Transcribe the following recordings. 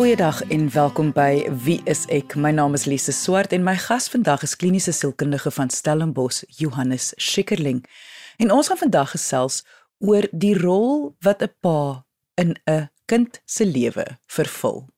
Goeiedag en welkom by Wie is ek? My naam is Lise Swart en my gas vandag is kliniese sielkundige van Stellenbosch, Johannes Schikkerling. En ons gaan vandag gesels oor die rol wat 'n pa in 'n kind se lewe vervul.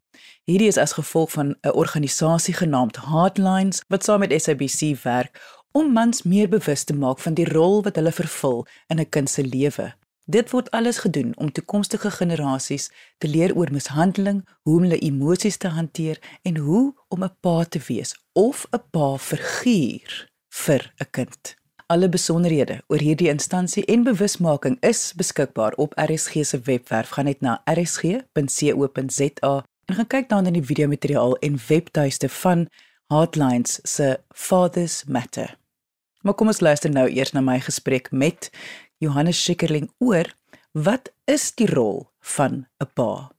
Hierdie is as gevolg van 'n organisasie genaamd Heartlines wat saam met SABC werk om mans meer bewus te maak van die rol wat hulle vervul in 'n kind se lewe. Dit word alles gedoen om toekomstige generasies te leer oor mishandeling, hoe om hulle emosies te hanteer en hoe om 'n pa te wees of 'n pa figuur vir 'n kind. Alle besonderhede oor hierdie instansie en bewusmaking is beskikbaar op RSG se webwerf. Gaan net na rsg.co.za en gaan kyk dan in die video materiaal en webtuiste van Heartlines se Fathers Matter. Maar kom ons luister nou eers na my gesprek met Johannes Schikkerling oor wat is die rol van 'n pa?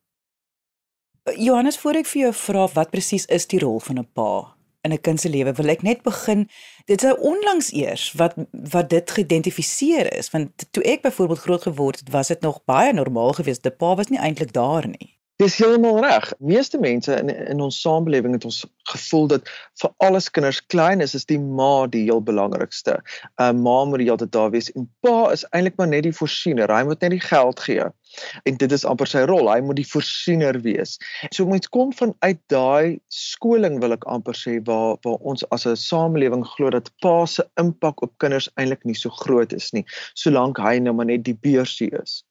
Johannes, voor ek vir jou vra wat presies is die rol van 'n pa in 'n kind se lewe, wil ek net begin. Dit is onlangs eers wat wat dit geïdentifiseer is, want toe ek byvoorbeeld groot geword het, was dit nog baie normaal geweest. 'n Pa was nie eintlik daar nie. Dis heeltemal reg. Meeste mense in in ons samelewing het ons gevoel dat vir alles kinders klein is, is die ma die heel belangrikste. 'n uh, Ma moet die hele tyd daar wees en pa is eintlik maar net die voorsiener. Hy moet net die geld gee. En dit is amper sy rol. Hy moet die voorsiener wees. So mens kom vanuit daai skoling wil ek amper sê waar waar ons as 'n samelewing glo dat pa se impak op kinders eintlik nie so groot is nie, solank hy nou maar net die beursie is.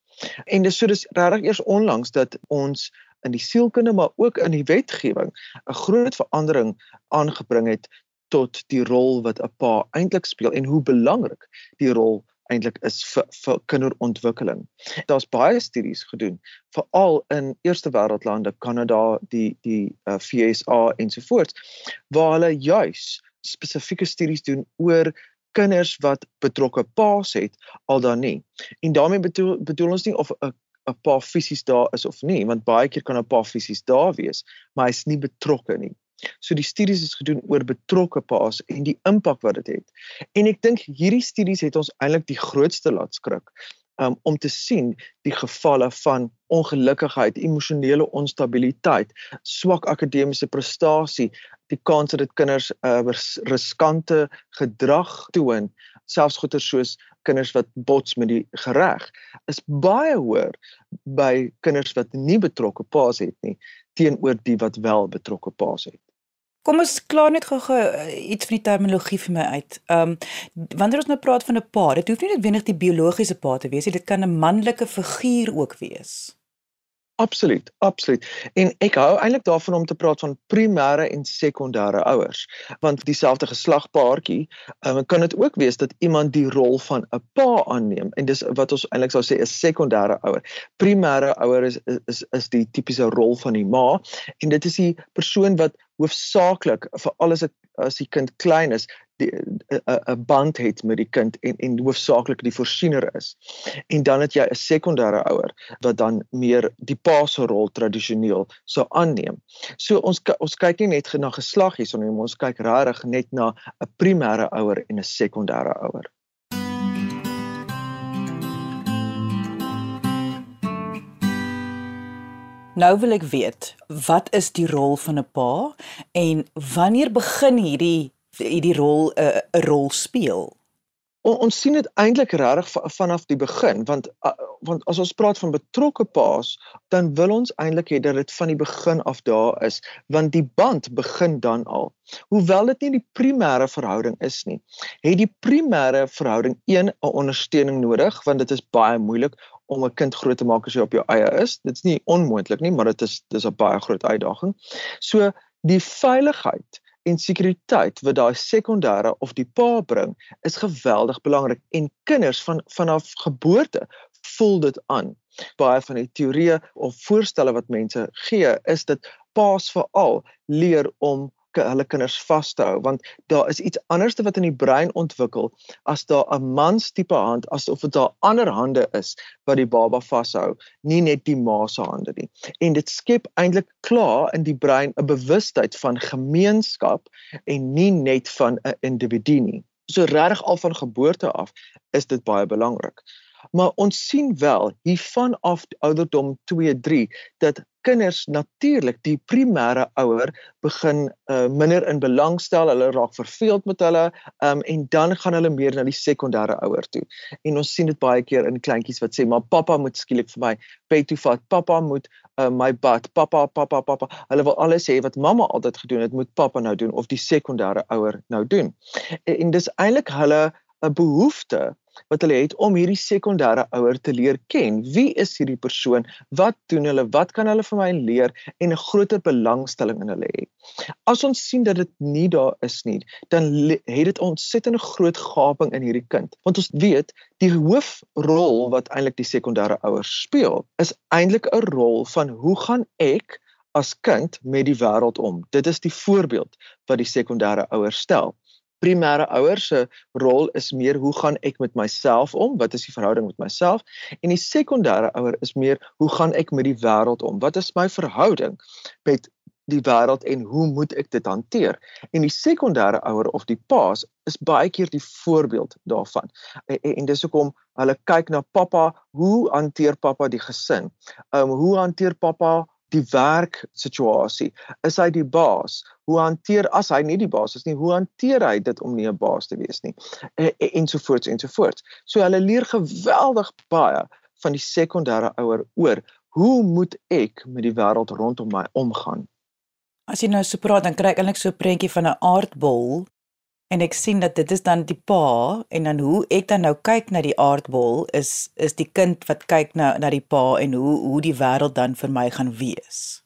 En dis so dis regtig eers onlangs dat ons in die sielkunde maar ook in die wetgewing 'n groot verandering aangebring het tot die rol wat 'n pa eintlik speel en hoe belangrik die rol eintlik is vir vir kinderontwikkeling. Daar's baie studies gedoen, veral in eerste wêreldlande, Kanada, die die uh, FSA ensovoorts, waar hulle juis spesifieke studies doen oor kinders wat betrokke pa's het al dan nie. En daarmee bedoel bedoel ons nie of 'n 'n pa fisies daar is of nie, want baie keer kan 'n pa fisies daar wees, maar hy's nie betrokke nie. So die studies is gedoen oor betrokke pa's en die impak wat dit het. En ek dink hierdie studies het ons eintlik die grootste laat skrik um, om te sien die gevalle van ongelukkigheid, emosionele onstabiliteit, swak akademiese prestasie, die kans dat dit kinders uh, riskante gedrag toon, selfs goeie soos kinders wat bots met die gereg, is baie hoër by kinders wat nie betrokke paas het nie teenoor die wat wel betrokke paas het. Kom ons klaar net gou-gou uh, iets van die terminologie vir my uit. Ehm um, wanneer ons nou praat van 'n pa, dit hoef nie noodwendig die biologiese pa te wees nie, dit kan 'n manlike figuur ook wees. Absoluut, absoluut. En ek hou eintlik daarvan om te praat van primêre en sekondêre ouers, want dieselfde geslagpaartjie, um, kan dit ook wees dat iemand die rol van 'n pa aanneem en dis wat ons eintlik sou sê 'n sekondêre ouer. Primêre ouer is is is die tipiese rol van die ma en dit is die persoon wat hoofsaaklik vir alles as die kind klein is, 'n band het met die kind en en hoofsaaklik die voorsiener is. En dan het jy 'n sekondêre ouer wat dan meer die pa se rol tradisioneel sou aanneem. So ons ons kyk nie net na geslag hierson nie, ons kyk regtig net na 'n primêre ouer en 'n sekondêre ouer. Nou wil ek weet, wat is die rol van 'n pa en wanneer begin hierdie hierdie rol 'n uh, 'n rol speel? O, ons sien dit eintlik regtig vanaf die begin want uh, want as ons praat van betrokke paas, dan wil ons eintlik hê dat dit van die begin af daar is want die band begin dan al. Hoewel dit nie die primêre verhouding is nie, het die primêre verhouding een 'n ondersteuning nodig want dit is baie moeilik om 'n kind groot te maak as jy op jou eie is. Dit's nie onmoontlik nie, maar dit is dis 'n baie groot uitdaging. So die veiligheid en sekuriteit wat daai sekondêre of die pa bring, is geweldig belangrik en kinders van vanaf geboorte voel dit aan. Baie van die teorieë of voorstelle wat mense gee, is dit paas veral leer om hulle kinders vas te hou want daar is iets anders wat in die brein ontwikkel as daar 'n mans tipe hand asof dit daar ander hande is wat die baba vashou nie net die ma se hande nie. En dit skep eintlik klaar in die brein 'n bewustheid van gemeenskap en nie net van 'n individu nie. So regtig al van geboorte af is dit baie belangrik Maar ons sien wel hier vanaf ouderdom 2, 3 dat kinders natuurlik die primêre ouer begin uh, minder in belang stel, hulle raak verveeld met hulle, um, en dan gaan hulle meer na die sekondêre ouer toe. En ons sien dit baie keer in kleintjies wat sê, "Maar pappa moet skielik vir my bed toe vat. Pappa moet uh, my bad. Pappa, pappa, pappa." Hulle wil alles sê wat mamma altyd gedoen het, moet pappa nou doen of die sekondêre ouer nou doen. En, en dis eintlik hulle 'n behoefte wat hulle het om hierdie sekondêre ouer te leer ken. Wie is hierdie persoon? Wat doen hulle? Wat kan hulle vir my leer en 'n groter belangstelling in hulle hê? As ons sien dat dit nie daar is nie, dan het dit ontsettend groot gaping in hierdie kind. Want ons weet die hoofrol wat eintlik die sekondêre ouers speel, is eintlik 'n rol van hoe gaan ek as kind met die wêreld om? Dit is die voorbeeld wat die sekondêre ouers stel primêre ouers se rol is meer hoe gaan ek met myself om? Wat is die verhouding met myself? En die sekondêre ouer is meer hoe gaan ek met die wêreld om? Wat is my verhouding met die wêreld en hoe moet ek dit hanteer? En die sekondêre ouer of die paas is baie keer die voorbeeld daarvan. En, en, dis hoekom hulle kyk na pappa, hoe hanteer pappa die gesin? Ehm um, hoe hanteer pappa die werk situasie is hy die baas. Hoe hanteer as hy nie die baas is nie hoe hanteer hy dit om nie 'n baas te wees nie? En, en so voort en so voort. So hulle leer geweldig baie van die sekondêre ouer oor hoe moet ek met die wêreld rondom my omgaan? As jy nou so praat dan kry ek eintlik so 'n prentjie van 'n aardbol en ek sien dat dit is dan die pa en dan hoe ek dan nou kyk na die aardbol is is die kind wat kyk na na die pa en hoe hoe die wêreld dan vir my gaan wees.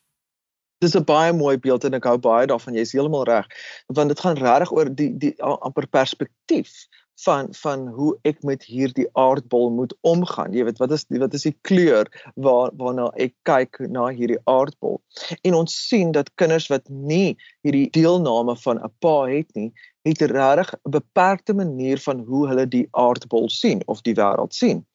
Dis 'n baie mooi beeld en ek hou baie daarvan. Jy's heeltemal reg. Want dit gaan regtig oor die die amper perspektief van van hoe ek met hierdie aardbol moet omgaan. Jy weet, wat is wat is die kleur waar waarna ek kyk na hierdie aardbol. En ons sien dat kinders wat nie hierdie deelname van 'n pa het nie, het regtig 'n beperkte manier van hoe hulle die aardbol sien of die wêreld sien.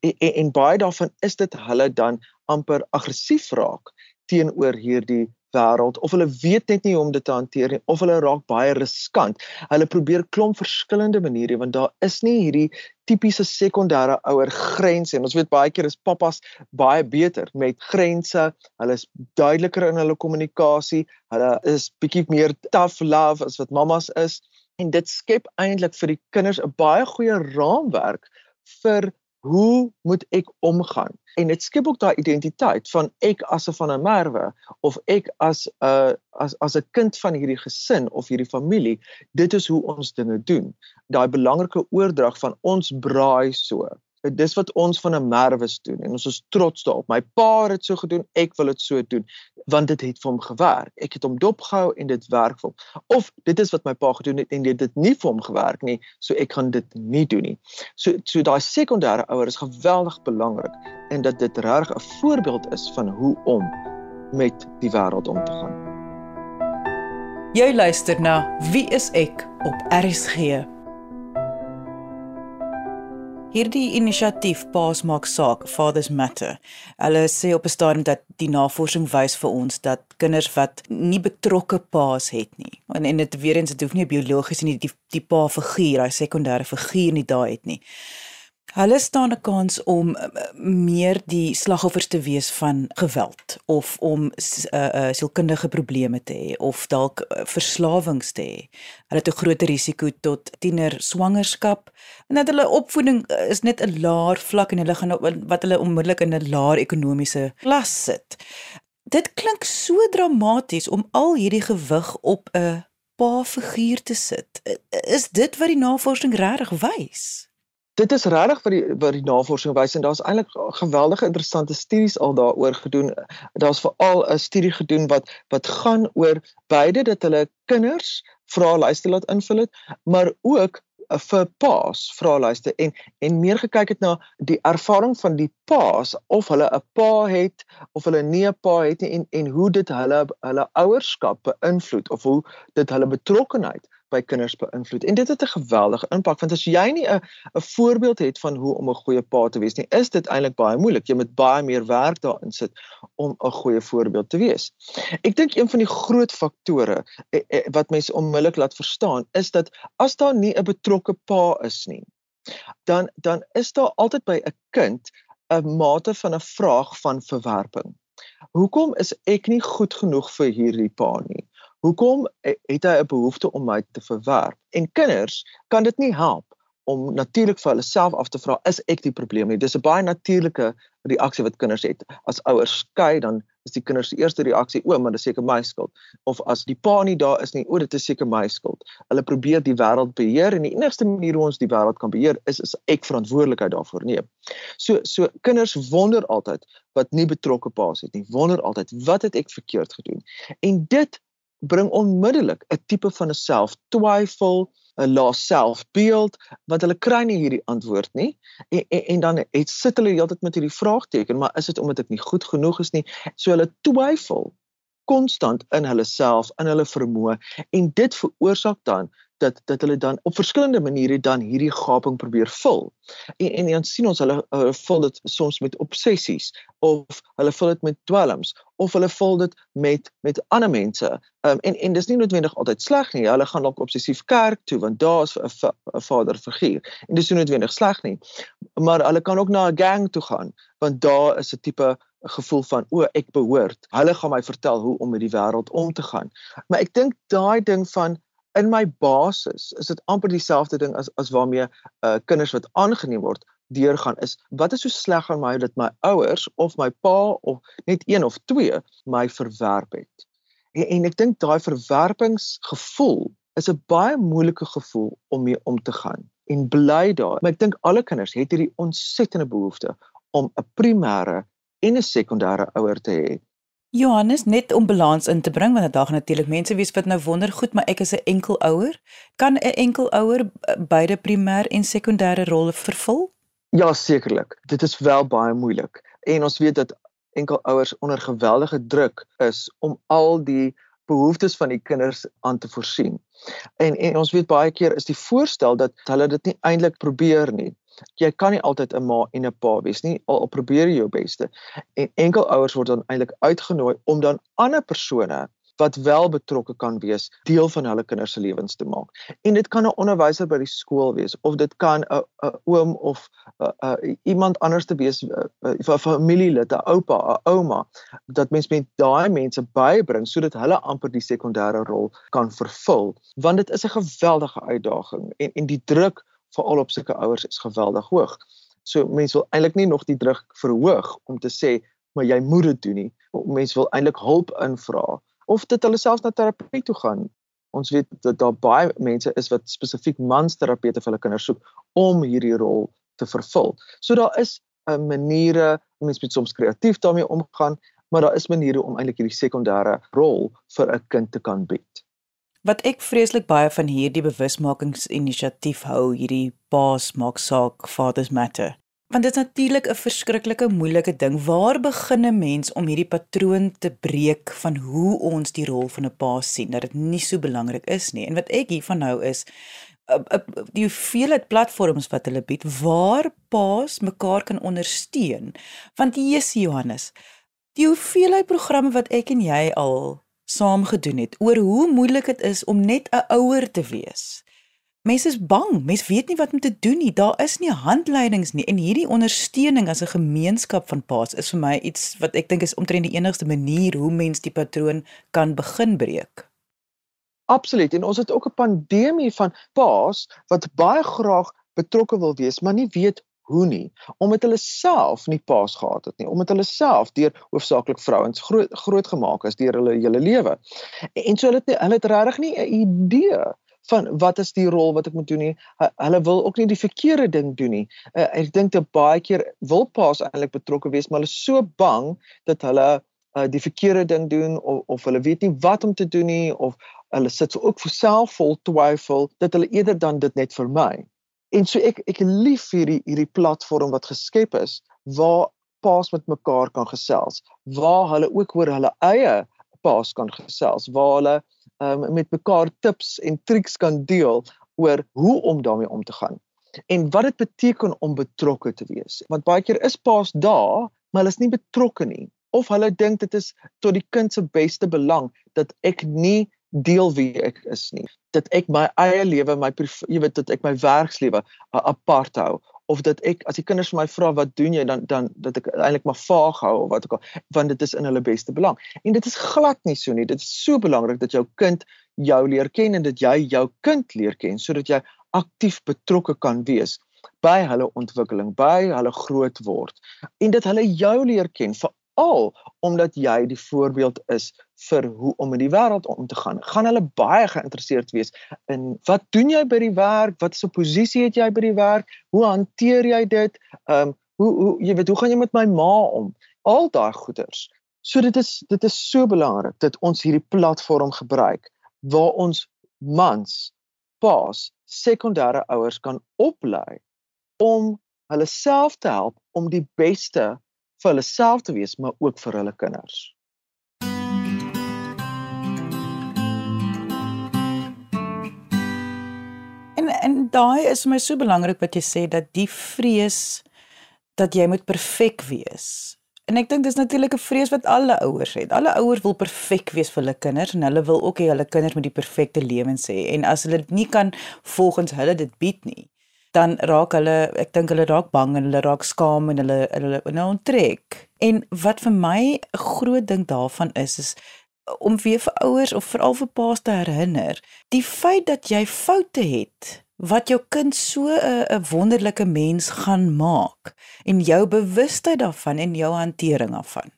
En, en, en baie daarvan is dit hulle dan amper aggressief raak teenoor hierdie wêreld of hulle weet net nie hoe om dit te hanteer nie of hulle raak baie riskant. Hulle probeer klomp verskillende maniere want daar is nie hierdie tipiese sekondêre ouer grense en ons weet baie keer is pappas baie beter met grense. Hulle is duideliker in hulle kommunikasie. Hulle is bietjie meer tough love as wat mammas is en dit skep eintlik vir die kinders 'n baie goeie raamwerk vir hoe moet ek omgaan? En dit skep ook daai identiteit van ek as 'n van 'n merwe of ek as 'n uh, as as 'n kind van hierdie gesin of hierdie familie. Dit is hoe ons dinge doen. Daai belangrike oordrag van ons braai so dis wat ons van 'n merwes doen en ons is trots daarop. My pa het dit so gedoen, ek wil dit so doen want dit het vir hom gewerk. Ek het hom dopgehou en dit werk vir hom. Of dit is wat my pa gedoen het en dit het nie vir hom gewerk nie, so ek gaan dit nie doen nie. So so daai sekondêre ouer is geweldig belangrik en dat dit reg 'n voorbeeld is van hoe om met die wêreld om te gaan. Jy luister na Wie is ek op RSG Hierdie inisiatief Paas maak saak, Fathers Matter. Hulle sê op 'n stadium dat die navorsing wys vir ons dat kinders wat nie betrokke paas het nie. En en dit weer eens dit hoef nie biologies nie die die pa figuur, hy sekondêre figuur nie daar het nie. Hulle staan 'n kans om eh, meer die slagoffers te wees van geweld of om uh, uh, sielkundige probleme te hê of dalk uh, verslawings te hê. Hulle het 'n groter risiko tot tiener swangerskap en dat hulle opvoeding is net 'n laer vlak en hulle gaan wat hulle onmiddellik in 'n laer ekonomiese klas sit. Dit klink so dramaties om al hierdie gewig op 'n pa figuur te sit. Is dit wat die navorsing regtig wys? Dit is regtig wat die wat die navorsing wys en daar's eintlik geweldige interessante studies al daaroor gedoen. Daar's veral 'n studie gedoen wat wat gaan oor beide dat hulle kinders vraelyste laat invul het, maar ook vir paas vraelyste en en meer gekyk het na die ervaring van die paas of hulle 'n pa het of hulle nie 'n pa het nie en en hoe dit hulle hulle ouerskap beïnvloed of hoe dit hulle betrokkenheid by kinders beïnvloed. En dit het 'n geweldige impak want as jy nie 'n 'n voorbeeld het van hoe om 'n goeie pa te wees nie, is dit eintlik baie moeilik. Jy moet baie meer werk daarin sit om 'n goeie voorbeeld te wees. Ek dink een van die groot faktore eh, eh, wat mense onmiddellik laat verstaan is dat as daar nie 'n betrokke pa is nie, dan dan is daar altyd by 'n kind 'n mate van 'n vraag van verwerping. Hoekom is ek nie goed genoeg vir hierdie pa nie? Hoekom het hy 'n behoefte om my te verwerp? En kinders kan dit nie help om natuurlik vir hulle self af te vra is ek die probleem nie? Dis 'n baie natuurlike reaksie wat kinders het. As ouers skei dan is die kinders se eerste reaksie o maar dis seker my skuld. Of as die pa nie daar is nie o dit is seker my skuld. Hulle probeer die wêreld beheer en die enigste manier hoe ons die wêreld kan beheer is is ek verantwoordelikheid daarvoor neem. So so kinders wonder altyd wat nie betrokke paas het nie wonder altyd wat het ek verkeerd gedoen? En dit bring onmiddellik 'n tipe van 'n selftwyfel 'n lae selfbeeld want hulle kry nie hierdie antwoord nie. En en, en dan het sit hulle heeltyd met hierdie vraagteken maar is dit omdat ek nie goed genoeg is nie? So hulle twyfel konstant in hulle self in hulle vermoë en dit veroorsaak dan dat dat hulle dan op verskillende maniere dan hierdie gaping probeer vul. En en dan sien ons hulle, hulle vul dit soms met obsessies of hulle vul dit met dwelms of hulle vul dit met met ander mense. Um, en en dis nie noodwendig altyd sleg nie. Hulle gaan dalk obsessief kerk toe want daar is 'n 'n vaderfiguur. En dis nie noodwendig sleg nie. Maar hulle kan ook na 'n gang toe gaan want daar is 'n tipe gevoel van o, ek behoort. Hulle gaan my vertel hoe om met die wêreld om te gaan. Maar ek dink daai ding van in my basis is dit amper dieselfde ding as as waarmee uh kinders wat aangeneem word deurgaan is wat is so sleg aan my dat my ouers of my pa of net een of twee my verwerp het. En, en ek dink daai verwerpingsgevoel is 'n baie moeilike gevoel om mee om te gaan en bly daar. Maar ek dink alle kinders het hierdie ontsettende behoefte om 'n primêre en 'n sekondêre ouer te hê Johannes net om balans in te bring want daar gaan natuurlik mense wees wat nou wonder goed maar ek is 'n enkel ouer kan 'n enkel ouer beide primêr en sekondêre rolle vervul? Ja sekerlik dit is wel baie moeilik en ons weet dat enkel ouers onder geweldige druk is om al die behoeftes van die kinders aan te voorsien. En en ons weet baie keer is die voorstel dat hulle dit nie eintlik probeer nie jy kan nie altyd 'n ma en 'n pa wees nie al, al probeer jy jou beste en enkel ouers word dan eintlik uitgenooi om dan ander persone wat wel betrokke kan wees deel van hulle kinders se lewens te maak. En dit kan 'n onderwyser by die skool wees of dit kan 'n 'n oom of 'n 'n iemand anders te wees vir familielid, 'n oupa, 'n ouma dat mens met daai mense bybring sodat hulle amper die sekondêre rol kan vervul want dit is 'n geweldige uitdaging en en die druk veral op sulke ouers is geweldig hoog. So mense wil eintlik nie nog die druk verhoog om te sê maar jy moet dit doen nie. Mense wil eintlik hulp invra of dit hulle self na terapie toe gaan. Ons weet dat daar baie mense is wat spesifiek mansterapeute vir hulle kinders soek om hierdie rol te vervul. So daar is 'n uh, maniere, mense moet soms kreatief daarmee omgaan, maar daar is maniere om eintlik hierdie sekondêre rol vir 'n kind te kan bied. Wat ek vreeslik baie van hierdie bewusmakingsinisiatief hou, hierdie paas maak saak Fathers Matter. Want dit is natuurlik 'n verskriklike moeilike ding. Waar begin 'n mens om hierdie patroon te breek van hoe ons die rol van 'n pa sien dat dit nie so belangrik is nie. En wat ek hiervan hou is die hoeveelheid platforms wat hulle bied waar paas mekaar kan ondersteun. Want Jesus Johannes, die hoeveelheid programme wat ek en jy al saam gedoen het oor hoe moeilik dit is om net 'n ouer te wees. Mense is bang, mense weet nie wat om te doen nie. Daar is nie handleidings nie en hierdie ondersteuning as 'n gemeenskap van paas is vir my iets wat ek dink is omtrent die enigste manier hoe mens die patroon kan begin breek. Absoluut. En ons het ook 'n pandemie van paas wat baie graag betrokke wil wees, maar nie weet hoe nie omdat hulle self nie paas gehad het nie omdat hulle self deur hoofsaaklik vrouens groot groot gemaak is deur hulle hele lewe. En so hulle het hulle het regtig nie 'n idee van wat is die rol wat ek moet doen nie. Hulle wil ook nie die verkeerde ding doen nie. Uh, ek dink dat baie keer wil paas eintlik betrokke wees maar hulle is so bang dat hulle uh, die verkeerde ding doen of of hulle weet nie wat om te doen nie of hulle sit so ook vir self vol twyfel dat hulle eerder dan dit net vermy En so ek ek lief hierdie hierdie platform wat geskep is waar paas met mekaar kan gesels, waar hulle ook oor hulle eie paas kan gesels, waar hulle um, met mekaar tips en triks kan deel oor hoe om daarmee om te gaan. En wat dit beteken om betrokke te wees. Want baie keer is paas daar, maar hulle is nie betrokke nie of hulle dink dit is tot die kind se beste belang dat ek nie deel wie ek is nie. Dat ek my eie lewe, my jy weet dat ek my werkslewe apart hou of dat ek as die kinders my vra wat doen jy dan dan dat ek eintlik maar vaag hou of wat ook al want dit is in hulle beste belang. En dit is glad nie so nie. Dit is so belangrik dat jou kind jou leer ken en dat jy jou kind leer ken sodat jy aktief betrokke kan wees by hulle ontwikkeling, by hulle groot word en dat hulle jou leer ken veral omdat jy die voorbeeld is vir hoe om in die wêreld om te gaan. Gaan hulle baie geïnteresseerd wees in wat doen jy by die werk? Wat so posisie het jy by die werk? Hoe hanteer jy dit? Ehm um, hoe hoe jy weet hoe gaan jy met my ma om? Al daai goeders. So dit is dit is so belangrik dat ons hierdie platform gebruik waar ons mans, paas, sekondêre ouers kan oplei om hulle self te help om die beste vir hulle self te wees, maar ook vir hulle kinders. En en daai is vir my so belangrik wat jy sê dat die vrees dat jy moet perfek wees. En ek dink dis natuurlik 'n vrees wat alle ouers het. Alle ouers wil perfek wees vir hulle kinders en hulle wil ook hê hulle kinders moet die perfekte lewens hê. En as hulle dit nie kan volgens hulle dit bied nie, dan raak hulle ek dink hulle raak bang en hulle raak skaam en hulle hulle nou onttrek. En wat vir my 'n groot ding daarvan is is om weer vir ouers of veral vir paas te herinner, die feit dat jy foute het wat jou kind so 'n 'n wonderlike mens gaan maak en jou bewustheid daarvan en jou hantering daarvan.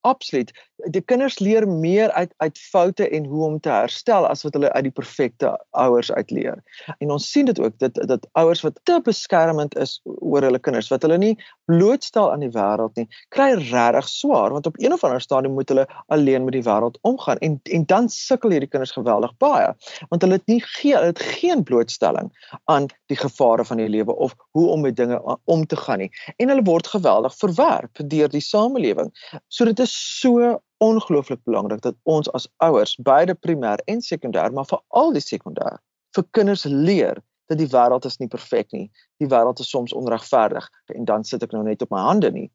Absoluut die kinders leer meer uit uit foute en hoe om te herstel as wat hulle uit die perfekte ouers uitleer. En ons sien dit ook dat dat ouers wat te beskermend is oor hulle kinders, wat hulle nie blootstel aan die wêreld nie, kry regtig swaar want op een of ander stadium moet hulle alleen met die wêreld omgaan en en dan sukkel hierdie kinders geweldig baie want hulle het nie gee hulle het geen blootstelling aan die gevare van die lewe of hoe om met dinge om te gaan nie. En hulle word geweldig verwerp deur die samelewing. So dit is so ongelooflik belangrik dat ons as ouers, beide primêr en sekondêr, maar veral die sekondêr, vir kinders leer dat die wêreld is nie perfek nie. Die wêreld is soms onregverdig en dan sit ek nou net op my hande nie.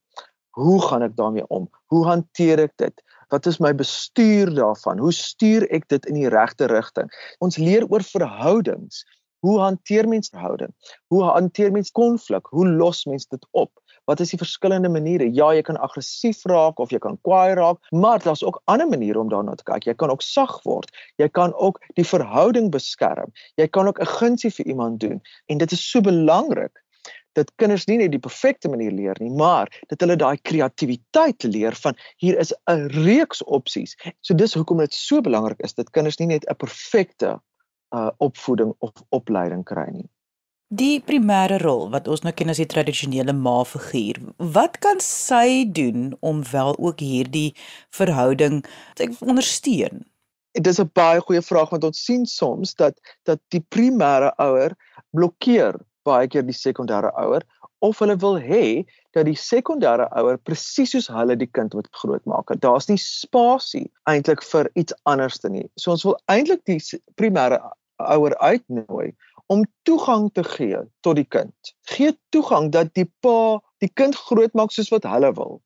Hoe gaan ek daarmee om? Hoe hanteer ek dit? Wat is my bestuur daarvan? Hoe stuur ek dit in die regte rigting? Ons leer oor verhoudings. Hoe hanteer mens verhouding? Hoe hanteer mens konflik? Hoe los mens dit op? Wat is die verskillende maniere? Ja, jy kan aggressief raak of jy kan kwaai raak, maar daar's ook ander maniere om daarna te kyk. Jy kan ook sag word. Jy kan ook die verhouding beskerm. Jy kan ook 'n gunsie vir iemand doen. En dit is so belangrik dat kinders nie net die perfekte manier leer nie, maar dat hulle daai kreatiwiteit leer van hier is 'n reeks opsies. So dis hoekom dit so belangrik is dat kinders nie net 'n perfekte uh opvoeding of opleiding kry nie. Die primêre rol wat ons nou ken as die tradisionele ma-figuur, wat kan sy doen om wel ook hierdie verhouding te ondersteun? Dit is 'n baie goeie vraag want ons sien soms dat dat die primêre ouer blokkeer baie keer die sekondêre ouer of hulle wil hê dat die sekondêre ouer presies soos hulle die kind moet grootmaak. Daar's nie spasie eintlik vir iets anders te nie. So ons wil eintlik die primêre ouer uitnooi om toegang te gee tot die kind. Gee toegang dat die pa die kind grootmaak soos wat hulle wil.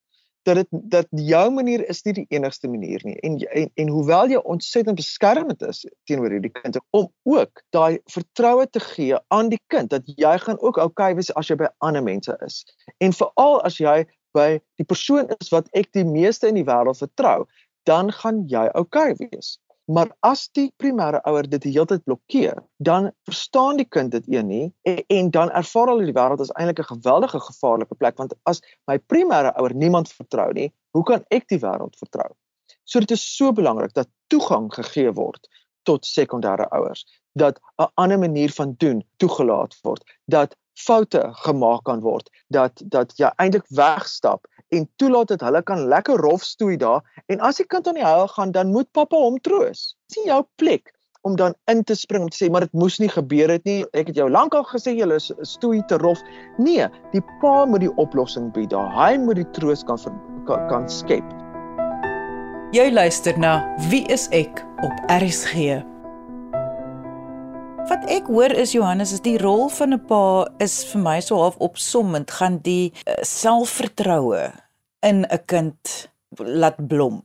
Dat dit dat jou manier is nie die enigste manier nie. En en, en hoewel jy ontsettend beskermend is teenoor hierdie kind om ook daai vertroue te gee aan die kind dat jy gaan ook oukei wees as jy by ander mense is. En veral as jy by die persoon is wat ek die meeste in die wêreld vertrou, dan gaan jy oukei wees. Maar as die primêre ouer dit die hele tyd blokkeer, dan verstaan die kind dit een nie en, en dan ervaar hulle die wêreld as eintlik 'n geweldige gevaarlike plek want as my primêre ouer niemand vertrou nie, hoe kan ek die wêreld vertrou? So dit is so belangrik dat toegang gegee word tot sekondêre ouers, dat 'n ander manier van doen toegelaat word, dat foute gemaak kan word, dat dat jy eintlik wegstap en toelaat dat hulle kan lekker rof stoei daar en as die kind aan die huil gaan dan moet pappa hom troos. Dis nie jou plek om dan in te spring om te sê maar dit moes nie gebeur het nie. Ek het jou lankal gesê jy is stoei te rof. Nee, die pa moet die oplossing bied daar. Hy moet die troos kan kan, kan skep. Jy luister na Wie is ek op RSG. Wat ek hoor is Johannes is die rol van 'n pa is vir my so half opsommend gaan die uh, selfvertroue in 'n kind laat blom.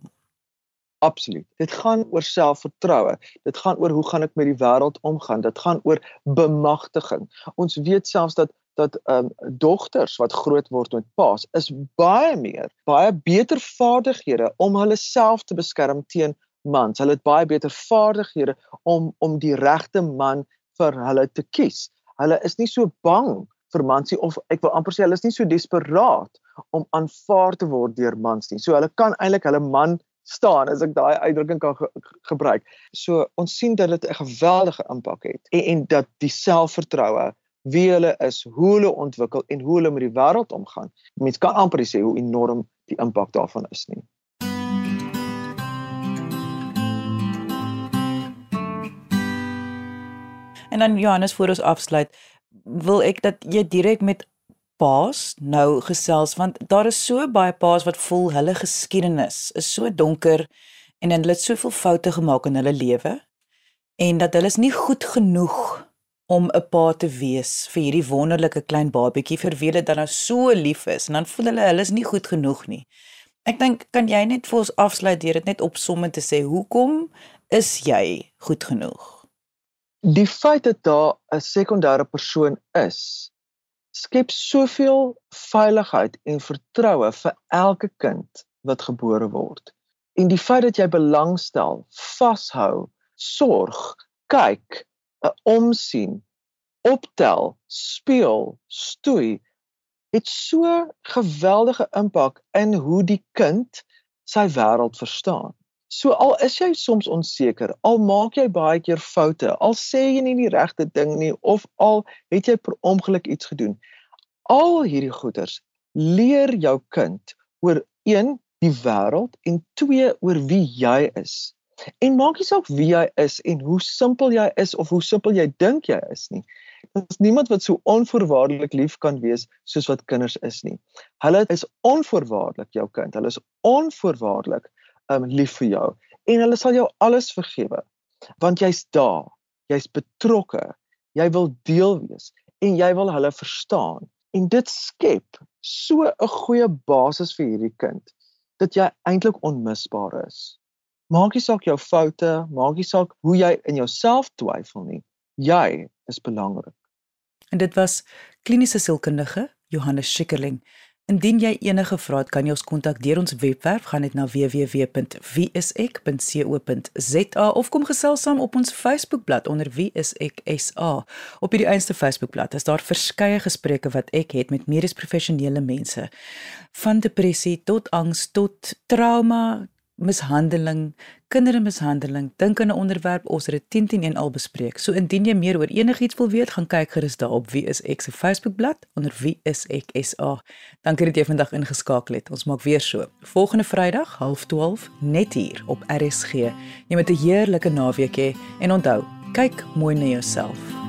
Absoluut. Dit gaan oor selfvertroue. Dit gaan oor hoe gaan ek met die wêreld omgaan? Dit gaan oor bemagtiging. Ons weet selfs dat dat ehm um, dogters wat groot word met paas is baie meer, baie beter vaardighede om hulle self te beskerm teen mans. Hulle het baie beter vaardighede om om die regte man vir hulle te kies. Hulle is nie so bang vir mans nie of ek wil amper sê hulle is nie so desperaat om aanvaar te word deur mans nie. So hulle kan eintlik hulle man staan as ek daai uitdrukking kan ge gebruik. So ons sien dat dit 'n geweldige impak het en, en dat die selfvertroue wie hulle is, hoe hulle ontwikkel en hoe hulle met die wêreld omgaan. Mense kan amper sê hoe enorm die impak daarvan is nie. En dan Johannes voor ons afsluit, wil ek dat jy direk met paas nou gesels want daar is so baie paas wat voel hulle geskiedenis is so donker en hulle het soveel foute gemaak in hulle lewe en dat hulle is nie goed genoeg om 'n pa te wees vir hierdie wonderlike klein babatjie vir wie hulle dan nou so lief is en dan voel hulle hulle is nie goed genoeg nie. Ek dink kan jy net vir ons afsluit deur dit net opsom en te sê hoekom is jy goed genoeg? Die feit dat daar 'n sekondêre persoon is skep soveel veiligheid en vertroue vir elke kind wat gebore word. En die feit dat jy belangstel, vashou, sorg, kyk, 'n omsien, optel, speel, stoei, het so geweldige impak in hoe die kind sy wêreld verstaan. So al is jy soms onseker, al maak jy baie keer foute, al sê jy nie die regte ding nie of al het jy per ongeluk iets gedoen. Al hierdie goeters leer jou kind oor een die wêreld en twee oor wie jy is. En maak nie saak wie jy is en hoe simpel jy is of hoe simpel jy dink jy is nie. Daar's niemand wat so onvoorwaardelik lief kan wees soos wat kinders is nie. Hulle is onvoorwaardelik jou kind. Hulle is onvoorwaardelik um lief vir jou. En hulle sal jou alles vergewe want jy's daar. Jy's betrokke. Jy wil deel wees en jy wil hulle verstaan. En dit skep so 'n goeie basis vir hierdie kind dat jy eintlik onmisbaar is. Maak nie saak jou foute maak nie saak hoe jy in jouself twyfel nie. Jy is belangrik. En dit was kliniese sielkundige Johannes Schikkerling Indien jy enige vrae het, kan jy ons kontak deur ons webwerf gaan net na www.wieisek.co.za of kom gesels saam op ons Facebookblad onder wieiseksa. Op hierdie einste Facebookblad is daar verskeie gesprekke wat ek het met medies professionele mense van depressie tot angs tot trauma, mishandeling, kindermishandeling, dink aan 'n onderwerp ons het dit 10-10 al bespreek. So indien jy meer oor enigiets wil weet, gaan kyk gerus daarop wie is ek se Facebookblad onder wie is ek SA. Dankie dat jy vandag ingeskakel het. Ons maak weer so. Volgende Vrydag 12:30 net hier op RSG. Jy moet 'n heerlike naweek hê en onthou, kyk mooi na jouself.